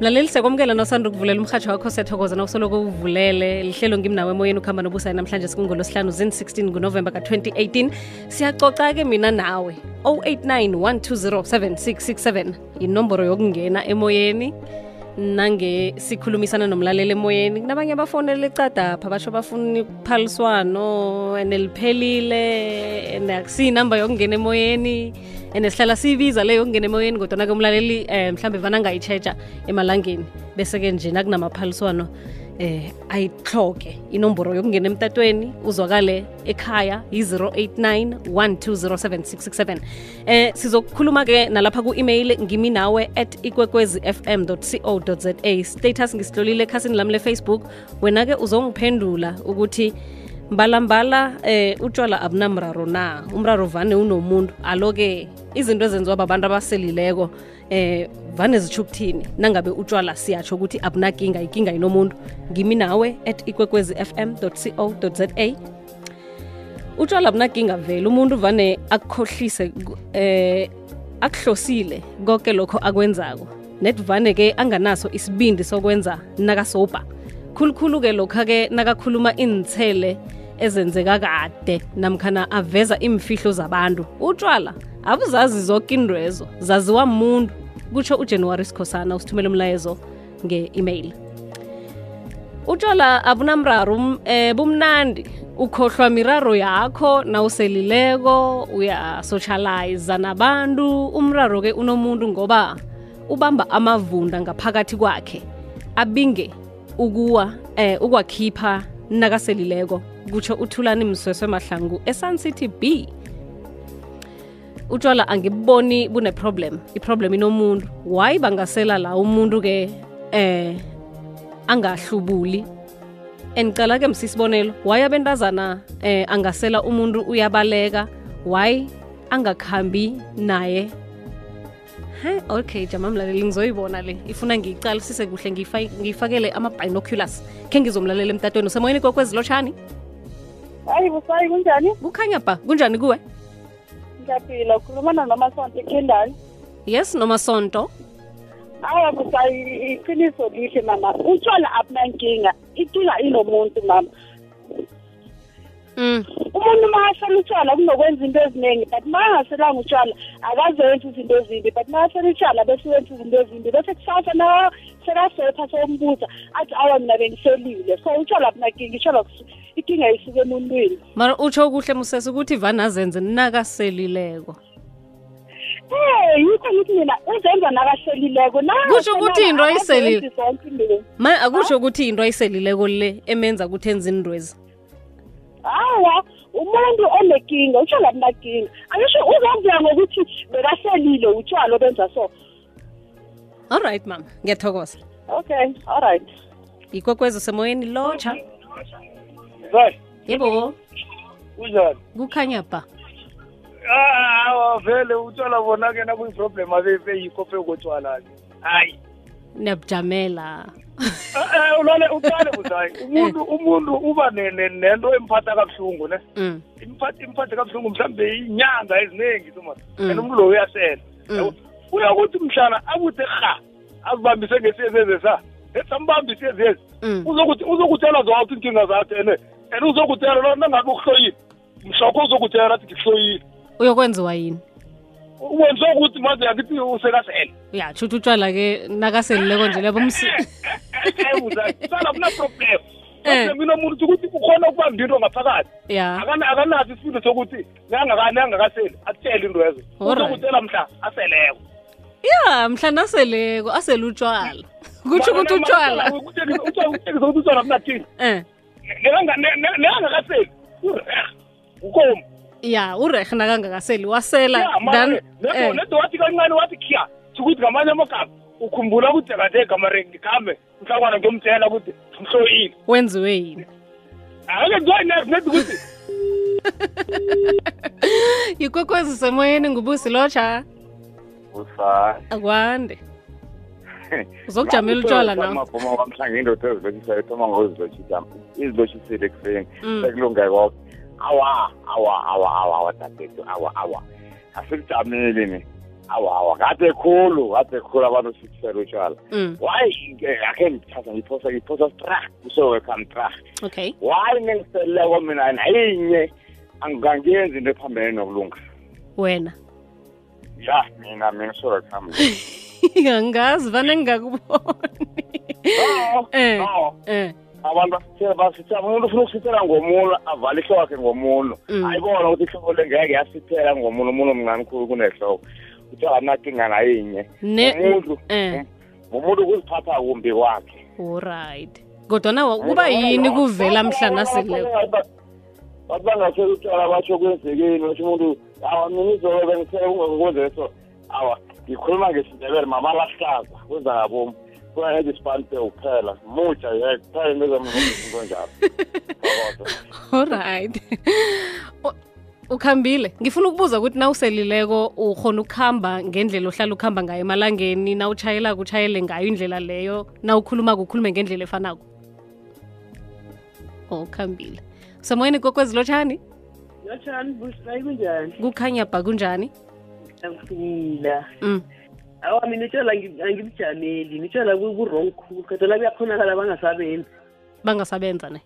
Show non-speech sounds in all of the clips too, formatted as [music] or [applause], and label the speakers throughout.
Speaker 1: mlaleli siyakwamukela nosanda ukuvulela umhatsho wakho siyathokoza na usoloko uvulele. Lihlelo ngimnawo emoyeni ukuhamba nobusayo namhlanje sikungolosihlanu zin-16 ngunovemba ka-2018 siyacoca-ke mina nawe. 089 120 7667 inomboro yokungena emoyeni. Nange sikhulumisana nomlaleli emoyeni. Kunabanye abafonele ecadapha basho bafuna ukuphaliswano and liphelile and akusiyinamba yokungena emoyeni and sihlala siyibiza leyo yokungena emoyeni kodwa-ke umlaleli um mhlawumbe vana angayitsheja emalangeni. Bese-ke nje nakunamaphaliswano eh ayihloke inomboro yokungena emtatweni. Uzwakale ekhaya yi-089 1207667 eh sizokukhuluma-ke nalapha ku-email ngimi nawe at ikwekwezi fm co za status ngisihlolile ekhasini lami lefacebook. Wena-ke uzongiphendula ukuthi mbalambala eh utshwala abunamraro na? Umraro vane unomuntu. Alo-ke izinto ezenziwa babantu abaselileko eh vane zitsho ukuthini nangabe utshwala siyatsho ukuthi abunakinga ikinga inomuntu. Ngimi nawe at ikwekwezi fm co za utshwala abunakinga vele. Umuntu vane akukhohlise eh akuhlosile konke lokho akwenzako. Net vane ke anganaso isibindi sokwenza nakasoba khulukhulu-ke lokha-ke nakakhuluma inithele ezenzeka kade namkhana aveza imfihlo zabantu. Utshwala abuzazi zonke indwezo zaziwa muntu. Kutsho ujanuwari sikhosana usithumele umlayezo nge-email. Utshwala abunamraro um, eh, bumnandi. Ukhohlwa miraro yakho nawuselileko uyasocializa nabantu. Umraro-ke unomuntu ngoba ubamba amavunda ngaphakathi kwakhe abinge ukuwa eh ukwakhipha nakaselileko kutsho uthulani msweswe mahlangu esun city b. Utshwala angiboni bune-problem i-problem inomuntu. Why bangasela la umuntu-ke eh angahlubuli? Andicala-ke msisibonelo why abentazana eh angasela umuntu uyabaleka? Why angakhambi naye he okay jama mlaleli ngizoyibona le. Ifuna ngiyicalisise kuhle ngiyifakele ama-binoculars. Khe ngizomlalela emtatweni. Usemoyeni kokwezilotshani
Speaker 2: hayi busayi kunjani?
Speaker 1: Kukhanya ba kunjani kuwe?
Speaker 2: Ngiyaphila. Ukhulumana nomasonto ekhendani.
Speaker 1: Yes nomasonto.
Speaker 2: Awa busayi iqiniso lihle mama. Utshwala abunankinga inkinga inomuntu mama. Umuntu uma asela utshwala kunokwenza into eziningi but uma angaselanga utshwala akazenza izinto ezimbi but uma asela utshwala bese wenza izinto ezimbi bese kusasa na sekasepha sombuza athi awa mina bengiselile. So utshwala abunankinga itshwala inkinga isuke emuntwini.
Speaker 1: Mara utsho kuhle musese ukuthi vanazenze nakaselileko
Speaker 2: Eh yikho ngithi mina uzenza nakahlelileko na?
Speaker 1: Kusho ukuthi into ayiselile. ma akusho ukuthi into ayiselileko le emenza ukuthi enza indwezi
Speaker 2: Hawa umuntu onekinga utshwala bunakinga angisho uzavuya ngokuthi bekahlelile utshwala obenza so.
Speaker 1: All right mama ngiyathokoza.
Speaker 2: Okay all right.
Speaker 1: Ikwekwezi semoyeni lotsha yebo.
Speaker 3: Kunjani?
Speaker 1: kukhanya ba.
Speaker 3: Ah, vele utshwala bona ke nakuyiproblem abe beyikho pekotshwala ke. Hayi.
Speaker 1: niyabujamela
Speaker 3: ulale uqale buzayi. Umuntu umuntu uba ne- ne- nento emphatha kabuhlungu ne.
Speaker 1: imphathe
Speaker 3: Imphatha imphatha kabuhlungu mhlambe inyanga eziningi soma.
Speaker 1: Mm.
Speaker 3: And umuntu lo uyasela.
Speaker 1: Mm.
Speaker 3: Uyakuthi mhlana akuthe rha azibambise ngesiyezeze sa. Esambambise ezezi.
Speaker 1: Mm.
Speaker 3: Uzokuthi uzokutshela zonke inkinga zakhe ene. And uzokutshela lo nangabe ukuhloyile. Mhlokho uzokutshela athi ngikuhloyile.
Speaker 1: uyokwenziwa yini
Speaker 3: wenziwa ukuthi manje yakithi usekasele
Speaker 1: ya tshuthi utshwala-ke nakaselileko nje lebo msi
Speaker 3: sala kuna problem
Speaker 1: Eh.
Speaker 3: problem inomuntu ukuthi ukhona ukubamba into ngaphakathi akanaso isifindo sokuthi nangakani angakaseli atshele into ezo uzokutshela mhla aseleko
Speaker 1: ya mhla naseleko asele utshwala kutsho ukuthi utshwala
Speaker 3: utshekisa ukuthi utshwala bunathini
Speaker 1: um
Speaker 3: nekangakaseli ureh ukomo
Speaker 1: ya urehe nakangakaseli wasela then eh,
Speaker 3: nedo wathi kancane wathi khya ukuthi ngamanye amagama ukhumbula ukuthi kade igama kambe mhlakwana ngiyomtshela ukuthi mhloyile
Speaker 1: wenziwe yini?
Speaker 3: Ake ngizoyinethi ukuthi [laughs]
Speaker 1: yikwekwezi semoyeni ngubusi lotsha?
Speaker 4: Usa
Speaker 1: akwande. [laughs] Uzokujamela utshwala nawe
Speaker 4: amabhoma wamhlanga indoda ezilotshisayo thoma ngozilotshisa izilotshisile ekuseni
Speaker 1: Mm.
Speaker 4: sekulunge konke awa awa awa awa awa dadethu awa awa. Asikujameli ni awa awa kade khulu kade khulu abantu sikusela utshwala
Speaker 1: mm.
Speaker 4: why akhe ngithatha ngiphosa ngiphosa strach trach
Speaker 1: okay.
Speaker 4: Why nengiseleko mina nayinye angangiyenzi into ephambene nokulunga
Speaker 1: wena?
Speaker 4: Ya mina mina sowekam [laughs]
Speaker 1: angazi vane ngingakuboni.
Speaker 4: No
Speaker 1: Eh.
Speaker 4: no
Speaker 1: eh.
Speaker 4: Abantu basithela basithela umuntu ufuna ukusithela ngomuno avale ihloko yakhe ngomuno.
Speaker 1: Mm.
Speaker 4: ayibona ukuthi ihloko le ngeke yasithela ngomuno umuntu omncane khulu kunehloko kuthiwa anakinga nayinye
Speaker 1: ne
Speaker 4: umuntu
Speaker 1: eh.
Speaker 4: umuntu ukuziphatha kumbi kwakhe.
Speaker 1: Alright kodwana wa- kuba yini kuvela mhlana seleko
Speaker 4: bathi bangasela utshwala batsho kwenzekeni basho umuntu awa mina izobe bengisele ungakwenze so awa ngikhuluma ngesindebele mamalahlaza kwenza ngabomu kunahethi isipante kuphela mutsha ye kuphela into ezamnto njalo. [laughs]
Speaker 1: Alright U- [laughs] ukhambile. Ngifuna ukubuza ukuthi na uselileko ukhona ukuhamba ngendlela ohlala ukuhamba ngayo emalangeni na utshayelako utshayele ngayo indlela leyo na ukhuluma kukhulume ngendlela efanako? Oh ukhambile. Usemoyeni kokwezilotshani
Speaker 5: lotshani busayi kunjani?
Speaker 1: Kukhanya bha kunjani?
Speaker 5: Akuphila
Speaker 1: mm.
Speaker 5: awa mina itshola angi- angibujameli nitshela ku-wrong khulu. Kodwana kuyakhonakala bangasabenzi.
Speaker 1: Bangasabenza ne?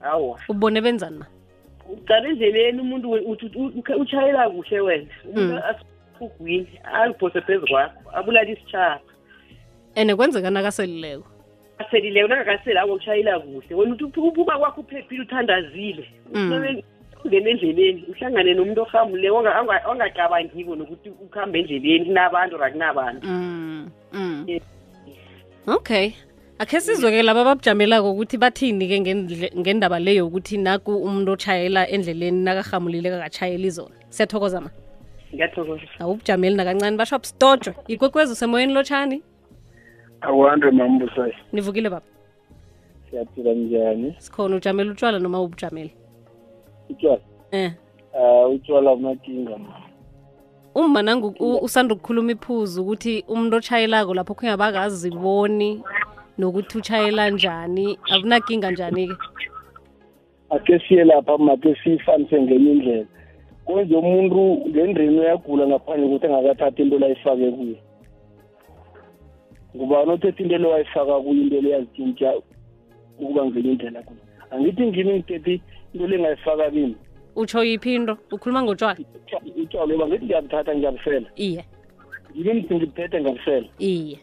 Speaker 5: Awa.
Speaker 1: Ubone benzani na
Speaker 5: uqala endleleni umuntu utshayela kuhle wena. Umuntu asugwini aliphose phezu kwakho abulala isitshaba.
Speaker 1: Ene kwenzeka nakaselileko
Speaker 5: aselileko nangakaseli awo utshayela kuhle. Wena uthi uphuma kwakho uphephile uthandazile.
Speaker 1: Mm.
Speaker 5: ungena endleleni uhlangane nomuntu orhamuleko ongacabangiko nokuthi ukuhamba endleleni kunabantu ra kunabantu
Speaker 1: mm. mm. Okay. Akhe sizwe-ke laba ababujamelako ukuthi bathini-ke ngendaba leyo ukuthi naku umuntu otshayela endleleni nakahamulile kakatshayeli zona siyathokoza ma.
Speaker 5: Ngiyathokoza.
Speaker 1: Awubujameli nakancane basho abustojwe ikwekwezi usemoyeni lotshani
Speaker 6: akwande mambusayo
Speaker 1: nivukile baba.
Speaker 6: Siyaphila njani?
Speaker 1: Sikhona ujamela utshwala noma ubujameli?
Speaker 6: Utshwala
Speaker 1: eh.
Speaker 6: Um utshwala bunakinga ma
Speaker 1: umma nangu u- usanda ukukhuluma iphuzu ukuthi umuntu otshayelako lapho khunye abakaziboni nokuthi utshayela njani? Akunakinga njani-ke?
Speaker 6: Ake siye lapha make siyifanise ngenye indlela. Kwenze umuntu ngendrini uyagula ngaphandle ukuthi angakathathi into layifake kuye. Ngubani othetha into le wayifaka kuye into le yazitshintsha ukuba ngenye indlela kuye. Angithi ngimi ngithethe into le ngayifaka kimi.
Speaker 1: Utsho yiphi into? Ukhuluma ngotshwala.
Speaker 6: Utshwala uba ngithi ngiyabuthatha ngiyabusela
Speaker 1: iye.
Speaker 6: Ngimi ngithi ngibuthethe ngiyabusela
Speaker 1: iye.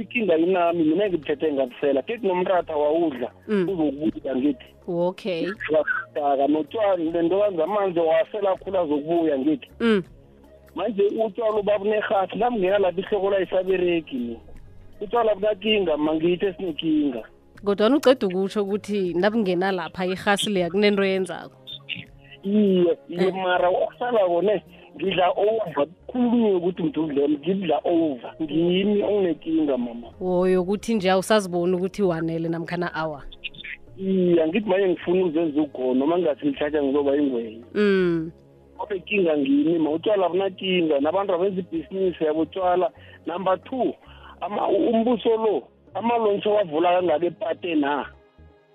Speaker 6: Ikinga inami mina ngibuthethe ngabusela ke kunomratha wawudla
Speaker 1: Mm.
Speaker 6: uzokubuya ngithi.
Speaker 1: Okay.
Speaker 6: Uyakudaka notshwala lentokazi amanzi wasela khulu azokubuya ngithi.
Speaker 1: Mm.
Speaker 6: manje utshwala uba bunerhasi namngena lapha ihloko layisabereki ni utshwala bunakinga mangithi esinekinga
Speaker 1: kodwana uceda ukutsho ukuthi nabungena lapha irhasi leya kunento yenzako
Speaker 6: iye iye mara okusalako ne ngidla over khulunywe ukuthi mdudlelo ngidla over. Ngimi onginekinga mama?
Speaker 1: Woyo ukuthi nje awusaziboni ukuthi wanele namkhana awa.
Speaker 6: Iye angithi manje ngifuna uzenza ugona noma ngingathi ngithatha ngizoba ingwenye
Speaker 1: mm.
Speaker 6: kodwa ikinga ngimi ma? Utshwala bunakinga nabantu abenza ibhizinisi yabotshwala number two ama- umbuso lo amalontshi awavula kangaka epateni ha?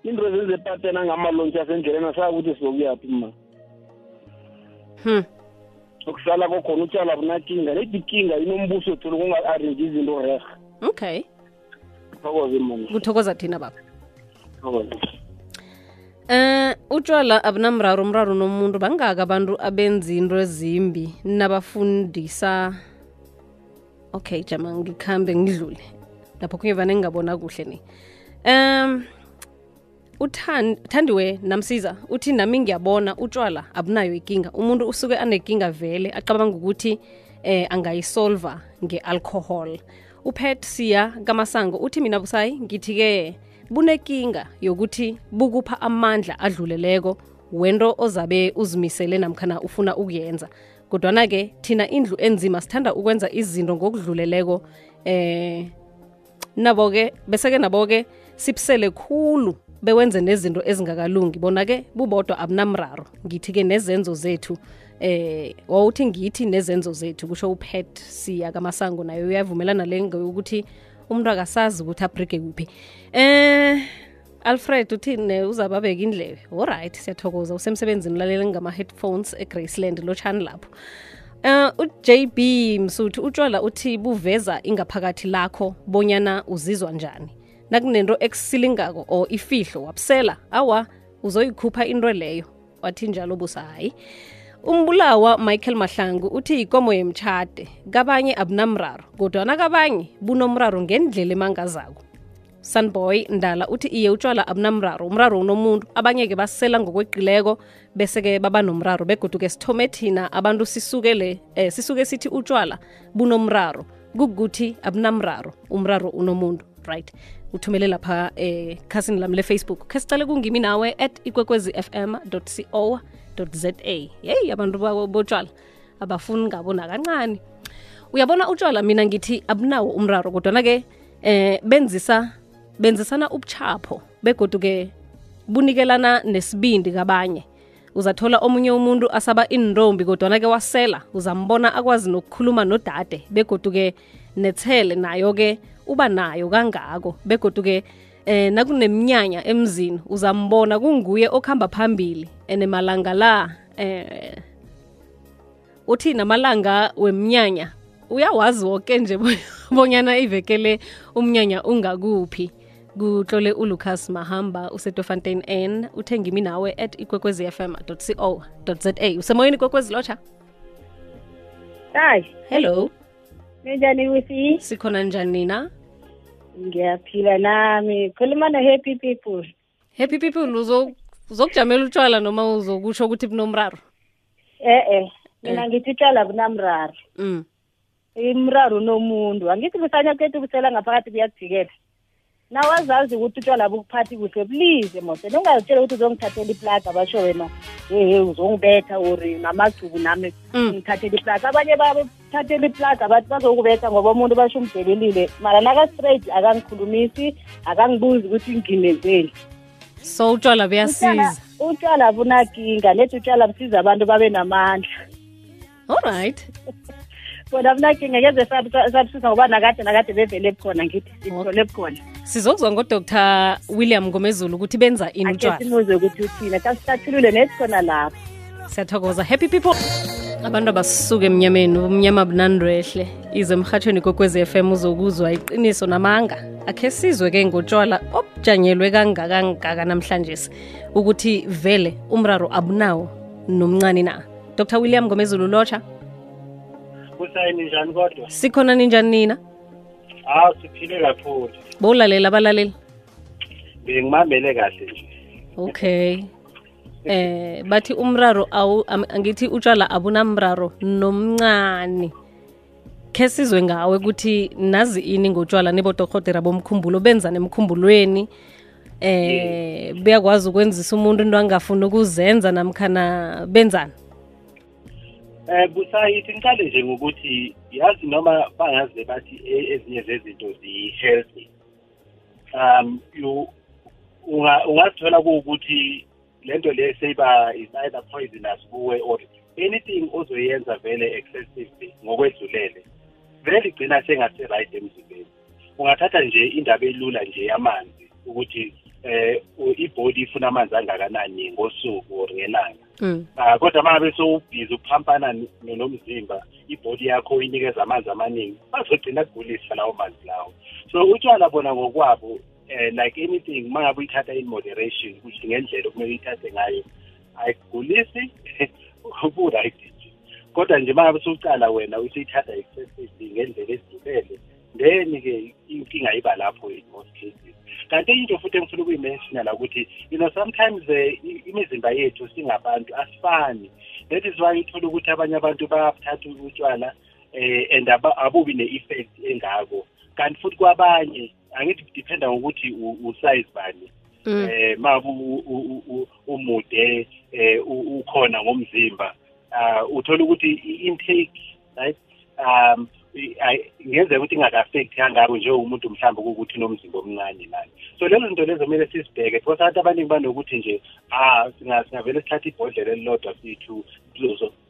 Speaker 6: Into ezenza epateni angamalontshi asendleleni asazi ukuthi sizokuyaphi ma?
Speaker 1: Hmm.
Speaker 6: Okusala kokhona utshwala bunakinga nedikinga inombuso thula kunga-arenji izinto rerha
Speaker 1: okay.
Speaker 6: Thokoze mona
Speaker 1: kuthokoza thina baba.
Speaker 6: Um
Speaker 1: Eh utshwala abunamraro umraro nomuntu bangaka abantu abenza into ezimbi nabafundisa. Okay jama ngikhambe ngidlule. Lapho kunye vane ngingabona kuhle ni. Um Uthan- thandiwe namsiza uthi nami ngiyabona utshwala abunayo ikinga. Umuntu usuke anekinga vele acabanga ukuthi eh angayisolva nge-alcohol. Upet siya kamasango uthi mina busayi ngithi-ke bunekinga yokuthi bukupha amandla adluleleko wento ozabe uzimisele namkhana ufuna ukuyenza. Kodwana-ke thina indlu enzima sithanda ukwenza izinto ngokudluleleko eh nabo-ke bese-ke nabo-ke sibusele khulu bewenze nezinto ezingakalungi bona-ke bubodwa abunamraro. Ngithi-ke nezenzo zethu eh wawuthi ngithi nezenzo zethu kusho upet siya kamasango nayo uyavumelana le ukuthi umuntu akasazi ukuthi abrike kuphi. Eh alfred uthini uzababeka indlebe. Olright siyathokoza. Usemsebenzini lalela ngama-headphones egraceland lotshani lapho. Uh uJB Msuthu utshwala uthi buveza ingaphakathi lakho bonyana uzizwa njani. Nakunento ekusilingako or ifihlo wabusela awa uzoyikhupha into leyo wathi njalo busayi. Umbulawa Michael Mahlangu uthi yikomo yemtshade kabanye abunamraro kodwana kabanye bunomraro ngendlela emangazako. Sunboy Ndala uthi iye utshwala abunamraro umraro unomuntu abanye-ke basela ngokweqileko bese-ke baba nomraro begoduke sithome thina abantu sisukele eh, sisuke sithi utshwala bunomraro kukuthi abunamraro umraro unomuntu right uthumele lapha eh, khasini lami le-facebook. Khe sicale kungimi nawe at ikwekwezi fm co za yeyi abantu botshwala abafuni ngabo nakancane uyabona utshwala mina ngithi abunawo umraro kodwana-ke eh benzisa benzisana ubuchapho begodu-ke bunikelana nesibindi kabanye. Uzathola omunye umuntu asaba indombi kodwana-ke wasela. Uzambona akwazi nokukhuluma nodade begodu-ke nethele nayo-ke uba nayo kangako. Begodu-ke eh nakuneminyanya emzini uzambona kunguye okuhamba phambili ene malanga la eh uthi namalanga weminyanya uyawazi woke nje [laughs] bonyana ivekele umnyanya ungakuphi. Kutlole uLucas Mahamba usetofontein n uthenga imi nawe at ikwekwezi fm co za usemoyeni kwekwezi lotsha
Speaker 2: hayi
Speaker 1: hello.
Speaker 2: Ninjani wifi
Speaker 1: sikhona njani nina
Speaker 2: ngiyaphila nami. Khuluma no-happy people.
Speaker 1: Happy people uzo- uzokujamela utshwala noma uzokusho ukuthi bunomraro?
Speaker 2: E-e mina ngithi utshwala bunamraro.
Speaker 1: Mm.
Speaker 2: imraro nomuntu. Angithi busanya kethu busela ngaphakathi kuyakujikela nawazazi ukuthi utshwala bukuphathi kuhle. Please mose ningazitshela ukuthi uzongithathela iplaga basho wena hehe uzongibetha ori namacubu nami
Speaker 1: Mm.
Speaker 2: ngithathela iplaga. Abanye bathathela iplaga bathi bazokubetha ngoba umuntu basho umdelelile mara naka-straight akangikhulumisi akangibuzi ukuthi ngimezeli
Speaker 1: so utshwala buyasiza.
Speaker 2: Utshwala bunakinga lethi utshwala busiza abantu babe namandla.
Speaker 1: Alright
Speaker 2: bona bunakinga ngeze sabusisa ngoba nakade nakade bevele bukhona ngithi sithole bukhona
Speaker 1: sizokuzwa ngodr william ngomezulu ukuthi benza ini
Speaker 2: utshwalasimuze
Speaker 1: utshwala.
Speaker 2: ukuthi uthina kasihlathulule nethi khona lapho.
Speaker 1: Siyathokoza. Happy people. Abantu abasuke emnyameni umnyama bunandwehle. Ize emhatshweni kokwezi FM uzokuzwa iqiniso namanga. Akhe sizwe-ke ngotshwala obujanyelwe kangakangaka namhlanje ukuthi vele umraro abunawo nomncane na. Dr william ngomezulu lotsha
Speaker 7: kusayini njani kodwa?
Speaker 1: Sikhona ninjani nina?
Speaker 7: Hawu siphile kakhulu.
Speaker 1: Bowulalela abalaleli
Speaker 7: bengimamele kahle nje.
Speaker 1: Okay. Eh bathi umraro awu angithi utshwala abunamraro nomncane. Khe sizwe ngawe ukuthi nazi ini ngotshwala nibodohotera bomkhumbulo benza nemkhumbulweni. Eh beyakwazi ukwenzisa umuntu into angafuni ukuzenza namkhana benzani
Speaker 7: eh busayithi ngiqale nje ngokuthi yazi noma bangaze bathi e- ezinye zezinto ziyi-healthy um you unga- ungazithola kuwukuthi lento le seyiba is either poisonous kuwe or anything ozoyenza vele excessively ngokwedlulele vele igcina sengase-right emzimbeni. Ungathatha nje indaba elula nje yamanzi ukuthi eh u- ibhodi ifuna amanzi angakanani ngosuku or ngelanga?
Speaker 1: Mm.
Speaker 7: Ah kodwa uma ngabe sowubhizi uphampana n- nomzimba ibhodi yakho inikeza amanzi amaningi bazogcina kugulisa lawo manzi lawo. So utshwala bona ngokwabo eh like anything uma ngabe uyithatha in moderation ukuthi ngendlela okumele uyithathe ngayo ayikugulisi [laughs] bu-right nje. Kodwa nje uma ngabe sowucala wena usuyithatha excessively ngendlela ezidlulele then-ke inkinga iba lapho in most cases kanti into futhi engifuna ukuyimensiona la ukuthi you know sometimes eh, i- imizimba yethu singabantu asifani. That is why uthola ukuthi abanye abantu bayabuthatha utshwala eh and aba- abubi ne-effect engako. Kanti futhi kwabanye angithi dependa ngokuthi u- usize bani.
Speaker 1: Mm.
Speaker 7: eh mabu umude eh u- ukhona ngomzimba ah uthola ukuthi i-intake right um i- ay- ingenzeka ukuthi ingaka-affect kangako njengomuntu mhlawumbe ukuthi unomzimba omncane nani. So lezo zinto lezo kumele sizibheke because abantu abaningi banokuthi nje ah singa- singavele sithathe ibhodlela elilodwa sithu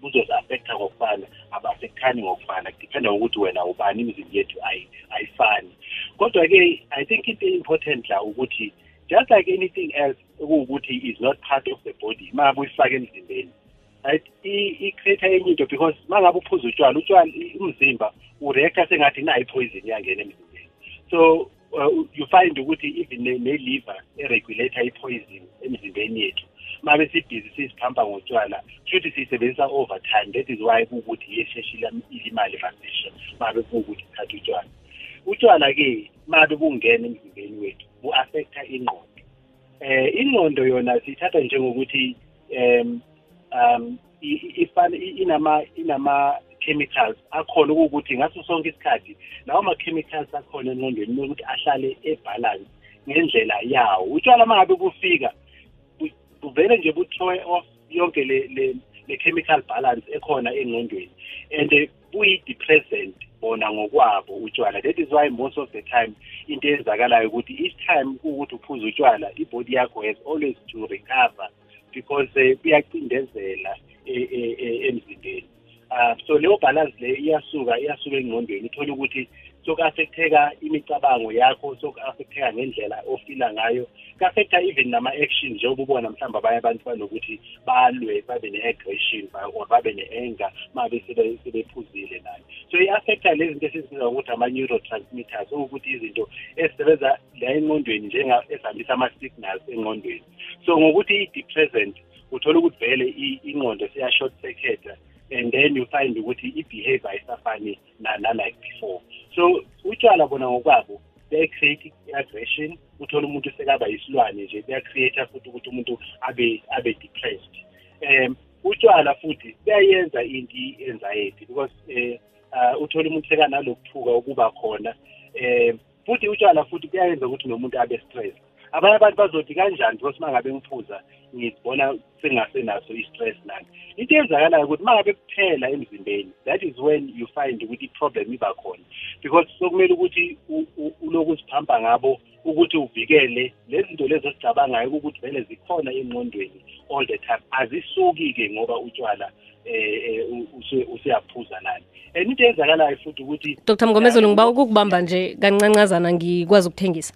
Speaker 7: buzozi-affecta ngokufana aba-affectani ngokufana kudiphenda ngokuthi wena ubani imizimba yethu ayi- ayifani. Kodwa-ke i think into important la ukuthi just like anything else okuwukuthi is not part of the body uma uyifake emzimbeni right i-create enye into because uma ngabe uphuza utshwala utshwala i- umzimba ureacta sengathi nayo i-poison iyangena emzimbeni. So uh, you find ukuthi even ne- ne-liver eregulator i-poison emzimbeni yethu. Uma besibhizi siziphamba ngotshwala futhi siyisebenzisa overtime that is why kuwukuthi yesheshe ilam- ilimale masisha uma bekuwukuthi sithatha utshwala. Utshwala-ke uma bebungena emzimbeni wethu bu-affecta ingqondo. Eh ingqondo yona siyithatha njengokuthi um um ifana inama inama chemicals akhona ukuthi ngaso sonke isikhathi lawo ma chemicals akhona engqondweni ukuthi ahlale ebalance ngendlela yawo. Utshwala mangabe kufika buvele nje buthrowe off yonke le le le chemical balance ekhona engqondweni. And eh, buyi-depressant bona ngokwabo utshwala. That is why most of the time into eyenzakalayo ukuthi each time kuwukuthi uphuza utshwala ibody yakho has always to recover because eh, buyacindezela e- e- e- emzimbeni. Uh, so leyo balance le iyasuka iyasuka engqondweni. Uthole ukuthi soku-affecteka imicabango yakho soku-affecteka ngendlela ofila ngayo. Ku-affecta even nama-action njengoba ubona mhlawumbe abanye abantu banokuthi balwe babe ne-aggression ba- or babe ne-anger uma besebe- sebephuzile nayo. So i-affecta lezi zinto esizibiza ngokuthi ama-neurotransmitters okuthi izinto ezisebenza la engqondweni njenga ezihambisa ama-signals engqondweni. So ngokuthi i-depressant uthola ukuthi vele ingqondo siya-short circuita and then you find ukuthi i-behavior ayisafani na- na-like before. So utshwala bona ngokwabo buya-create i-aggression uthole umuntu sekaba yisilwane nje buya-create futhi ukuthi umuntu abe abe depressed. Um utshwala futhi buyayenza into i-anxiety because um uh, uthole umuntu sekanalokuthuka okuba khona. Um futhi utshwala futhi kuyayenza ukuthi nomuntu abe stress abanye abantu bazothi kanjani because uma ngabe ngiphuza ngizibona sengasenaso i-stress nami? Into eyenzakalayo ukuthi uma ngabe kuphela emzimbeni that is when you find ukuthi i-problem iba khona. Because sokumele ukuthi u- u- ulokhu uziphamba ngabo ukuthi uvikele lezi zinto lezi ozicabangayo ukuthi vele zikhona engqondweni all the time. Azisuki-ke ngoba utshwala um usuyaphuza nani. And into eyenzakalayo futhi ukuthi
Speaker 1: dr mngomezulu ngiba ukukubamba nje kancancazana ngikwazi ukuthengisa.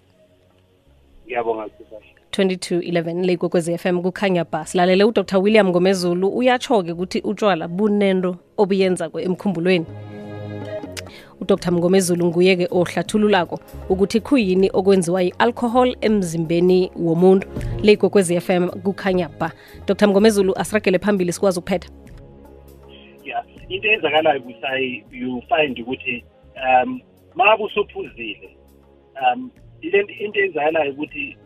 Speaker 7: Ngiyabonga Sibasha.
Speaker 1: 2211 le kwekwezi FM kukhanya ba silalele udr. William ngomezulu. Uyatsho-ke ukuthi utshwala bunento obuyenza emkhumbulweni. udr. Mngomezulu nguye-ke ohlathululako ukuthi khuyini okwenziwa yi-alcohol emzimbeni womuntu. Le ikwekwezi FM kukhanya ba dr. Mngomezulu asiragele phambili sikwazi ukuphetha
Speaker 7: yeah into eyenzakalayo busayi you find ukuthi um mabe usuphuzile um ile into eyenzakalayo ukuthi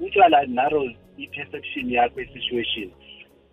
Speaker 7: utshwala narrows i-perception yakho ye-situation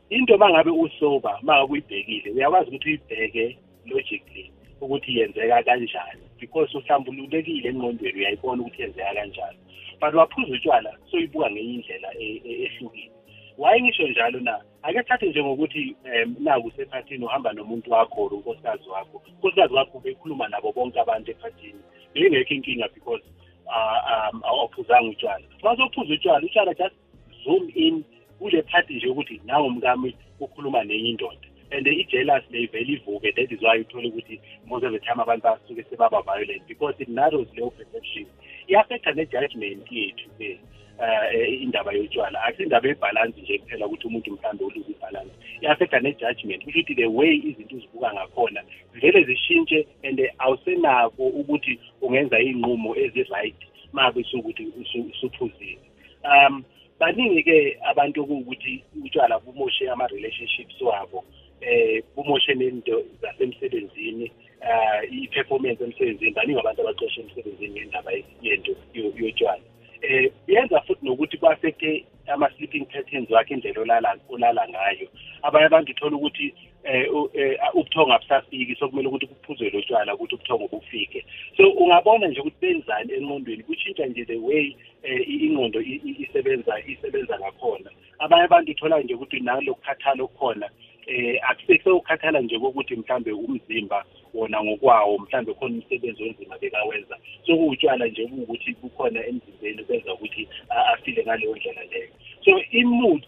Speaker 7: into mangabe usoba mangabe uyibhekile uyakwazi ukuthi uyibheke logically ukuthi yenzeka kanjani because uhlambululekile engqondweni uyayibona ukuthi yenzeka kanjani. But waphuza utshwala soyibuka ngenye indlela e- e- ehlukile. Waye ngisho njalo na? Ake thathe njengokuthi um naku usephathini uhamba nomuntu wakho or unkosikazi wakho. Unkosikazi wakho bekhuluma nabo bonke abantu ephathini bengekho inkinga because um awuphuzanga utshwala. Uma sophuza utshwala utshwala just zoom in kule phathi nje ukuthi nawe mkami ukhuluma nenye indoda. And i-jealous le ivele ivuke that is why uthole ukuthi most of the time abantu basuke sebaba violent because it narrows leyo perception. I-affecta ne-judgment yethu-ke uh indaba yotshwala. Akusindaba yebhalansi nje kuphela ukuthi umuntu mhlawumbe uluze ibhalansi i-affecta ne-judgment kusho ukuthi the way izinto uzibuka ngakhona vele zishintshe and awusenako ukuthi ungenza iy'nqumo ezi-right mabe sukuthi usuphuzile. Um baningi-ke abantu okuwukuthi utshwala bumoshe ama-relationships wabo eh bumoshe nento zasemsebenzini uh i-performance emsebenzini. Baningi abantu abaqoshe emsebenzini ngendaba yento yo- yotshwala. Eh yenza futhi nokuthi ku-affecte ama-sleeping patterns wakhe indlela olala olala ngayo. Abanye abantu uthola ukuthi eh u- eh, ubuthongo abusafiki sokumele ukuthi kuphuzwe lo tshwala ukuthi ubuthongo bufike. So ungabona nje ukuthi benzani engqondweni kushintsha nje the way eh, i- ingqondo i- i- isebenza isebenza ngakhona. Abanye abantu uthola nje ukuthi nalokukhathala okukhona eh akusekho ukukhathala nje kokuthi mhlambe umzimba wona ngokwawo mhlambe khona umsebenzi onzima bekawenza so kuwutshwala nje kuwukuthi kukhona emzimbeni kwenza ukuthi afile ngaleyo ndlela leyo. So i-mood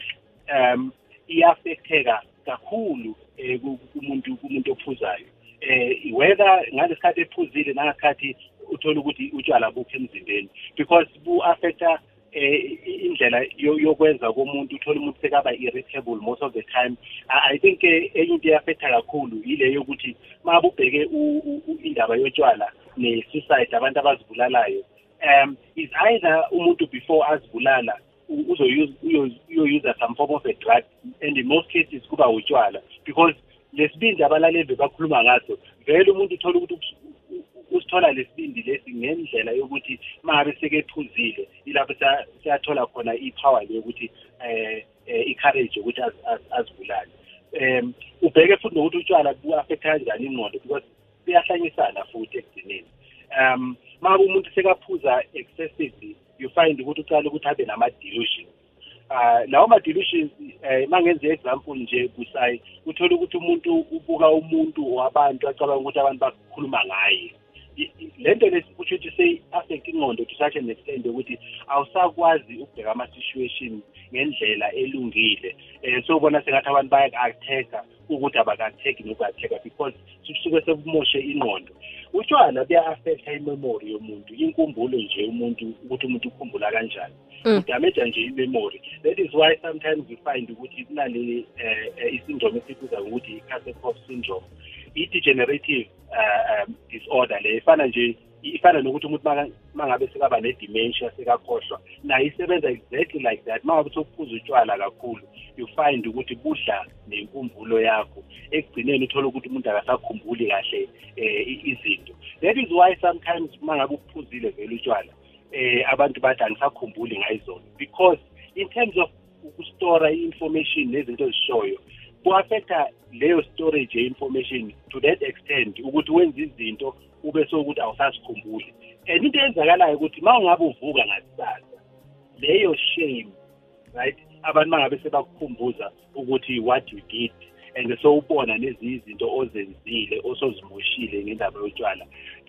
Speaker 7: um iyaffecteka kakhulu ku- kumuntu kumuntu ophuzayo. Eh whether ngalesikhathi ephuzile nangesikhathi uthola ukuthi utshwala bukho emzimbeni. Because bu-affecta eh i- indlela yo- yokwenza komuntu uthola umuntu sekaba irritable most of the time. I I think eh, enye into eyafetha kakhulu ile yokuthi mabe ubheke u- u- u- indaba yotshwala ne-suicide abantu abazibulalayo um is either umuntu before azibulala u- uzouse uyo- uyoyuza some form of a drug and in most cases kuba utshwala because lesibindi abalaleli bakhuluma ngaso vele umuntu uthola ukuthi us- u- usithola lesibindi lesi ngendlela yokuthi mangabe sekephuzile ilapho siya- siyathola khona i-power le yokuthi eh eh, i-courage az- azibulale. Um ubheke futhi nokuthi utshwala bu-affecta kanjani ingqondo because kuyahlanyisana futhi ekugcineni. Um uma umuntu sekaphuza excessively you find ukuthi ucala ukuthi abe nama-delusions. Uh lawo ma-delusions um uma ngenza i-example nje busayi uthola ukuthi umuntu ubuka umuntu wabantu acabanga ukuthi abantu bakhuluma ngaye. I- i- le nto lesi kusho ukuthi seyi-affect ingqondo to such an extent ukuthi awusakwazi ukubheka ama-situation ngendlela elungile. Um so ubona sengathi abantu baya-attack-a ukuthi abaka-attack noku-attack-a because suke sebumoshe ingqondo. Utshwala buya-affecta imemory yomuntu inkumbulo nje umuntu ukuthi umuntu ukhumbula kanjani.
Speaker 1: Mm.
Speaker 7: udamaja nje imemory. That is why sometimes you find ukuthi kunale eh, eh, isyndrome esikuza ngokuthi i-Korsakoff syndrome. I-degenerative uh, um, disorder le ifana nje ifana nokuthi umuntu maka- mangabe sekaba ne-dementia sekakhohlwa nayo isebenza exactly like that. Mangabe sokuphuza utshwala kakhulu you find ukuthi budla nenkumbulo yakho. Ekugcineni uthole ukuthi umuntu akasakhumbuli kahle eh, i- izinto. That is why sometimes mangabe uphuzile vele utshwala eh abantu bathi angisakhumbuli ngayizona. Because in terms of ukustora i-information nezinto ezishoyo ku-affecta leyo storage ye-information to that extent ukuthi wenze izinto ube sokuthi awusasikhumbuli. And into eyenzakalayo ukuthi ma ungabe uvuka ngakusasa leyo shame right abantu mangabe sebakukhumbuza ukuthi what you did and sowubona nezinye izinto ozenzile osozimoshile ngendaba yotshwala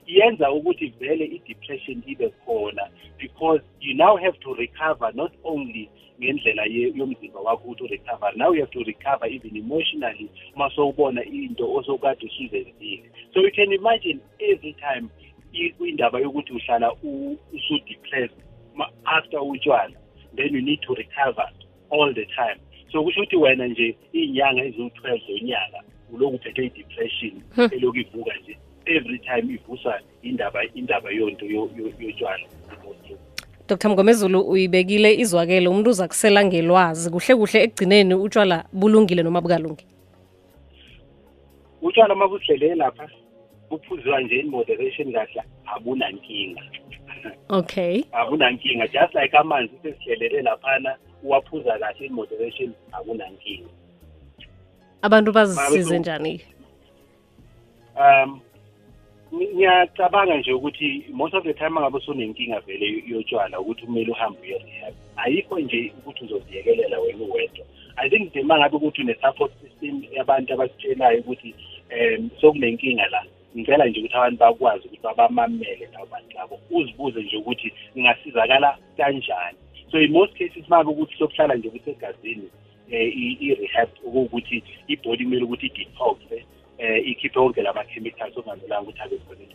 Speaker 7: yenza ukuthi vele i-depression ibe khona because you now have to recover not only ngendlela ye- yomzimba wakho ukuthi urecover now you have to recover even emotionally uma sowubona into osokade usuzenzile. So you can imagine every time i- indaba yokuthi uhlala u- usu-depressed ma- after utshwala then you need to recover all the time. So kusho ukuthi wena nje iy'nyanga eziwu-twelve zonyaka ulokhu uphethwe i-depression
Speaker 1: Hmm.
Speaker 7: elokhu ivuka nje. Every time ivuswa indaba indaba yonto yo- yo- yotshwala
Speaker 1: dr mngomezulu uyibekile izwakele umuntu uza kusela ngelwazi kuhle kuhle ekugcineni utshwala bulungile noma bukalungi?
Speaker 7: Utshwala uma buhlele lapha buphuziwa nje in moderation kahle abunankinga
Speaker 1: okay.
Speaker 7: Abunankinga just like amanzi sesihlelele laphana uwaphuza kahle in moderation akunankinga
Speaker 1: abantu bazisize njani?
Speaker 7: Um ngiyacabanga nje ukuthi most of the time angabe usunenkinga vele yotshwala ukuthi kumele uhambe uye rehab ayikho nje ukuthi uzoziyekelela wena uwedwa. I think nje uma ngabe ukuthi une-support system yabantu abasitshelayo ukuthi um sokunenkinga la ngicela nje ukuthi abantu bakwazi ukuthi babamamele labo bantu labo uzibuze nje ukuthi ngingasizakala kanjani. So in most cases uma ngabe ukuthi sokuhlala nje kusegazini um i-rehab okuwukuthi ibhodi kumele ukuthi i-detoxe eh ikhiphe wonke lama chemicals okungamelanga ukuthi abe khona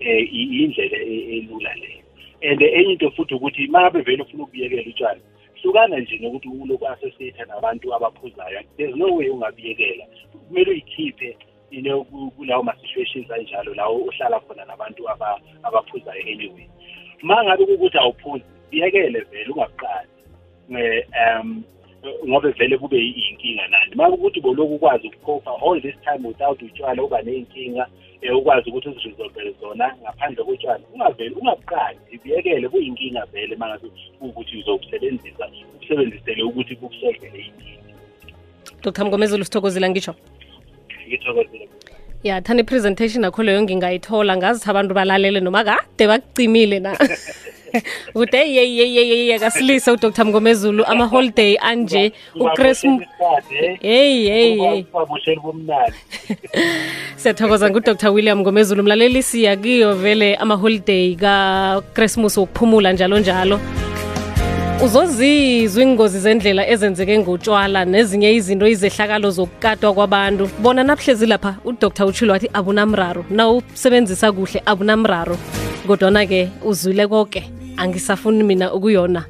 Speaker 7: eh indlela e- elula leyo and enye into futhi ukuthi mangabe vele ufuna ukubiyekela utshwala hlukana nje nokuthi uloku associate nabantu abaphuzayo. There's no way ungabiyekela kumele uyikhiphe ku- kulawo ma-situations anjalo lawo ohlala khona nabantu aba- abaphuzayo anyway. Ma ngabe kukuthi awuphuzi biyekele vele ungakuqali. Eh, um ngobe vele kube yinkinga nani. Uma ukuthi boloku ukwazi ukukhofa all this time without utshwala uba ney'nkinga um ukwazi ukuthi uziresolvele zona ngaphandle kotshwala ungavele ungabuqali ibiyekele kuyinkinga vele uma ngabe ukuthi uzobusebenzisa ukusebenzisele ukuthi kukusolvele inkinga.
Speaker 1: Dr mgomezulu sithokozile ngisho
Speaker 7: ngithokozile
Speaker 1: ya thani i-presentation akho leyo ngingayithola. Ngazithi abantu balalele noma kade bakucimile na [laughs] [laughs] kude yeyeyeyeye kasilise udr mngomezulu amaholiday anje uchrism siyathokoza [laughs] ngudr william ngomezulu mlaleli siya kiyo vele amaholiday kakrismus wokuphumula njalo njalo uzozizwa ingozi zendlela ezenzeke ngotshwala nezinye izinto izehlakalo zokukatwa kwabantu. Bona nabuhlezi lapha udr. Uchilo wathi abunamraro. Na usebenzisa kuhle abunamraro. Kodwana-ke uzwile koke angisafuni mina ukuyona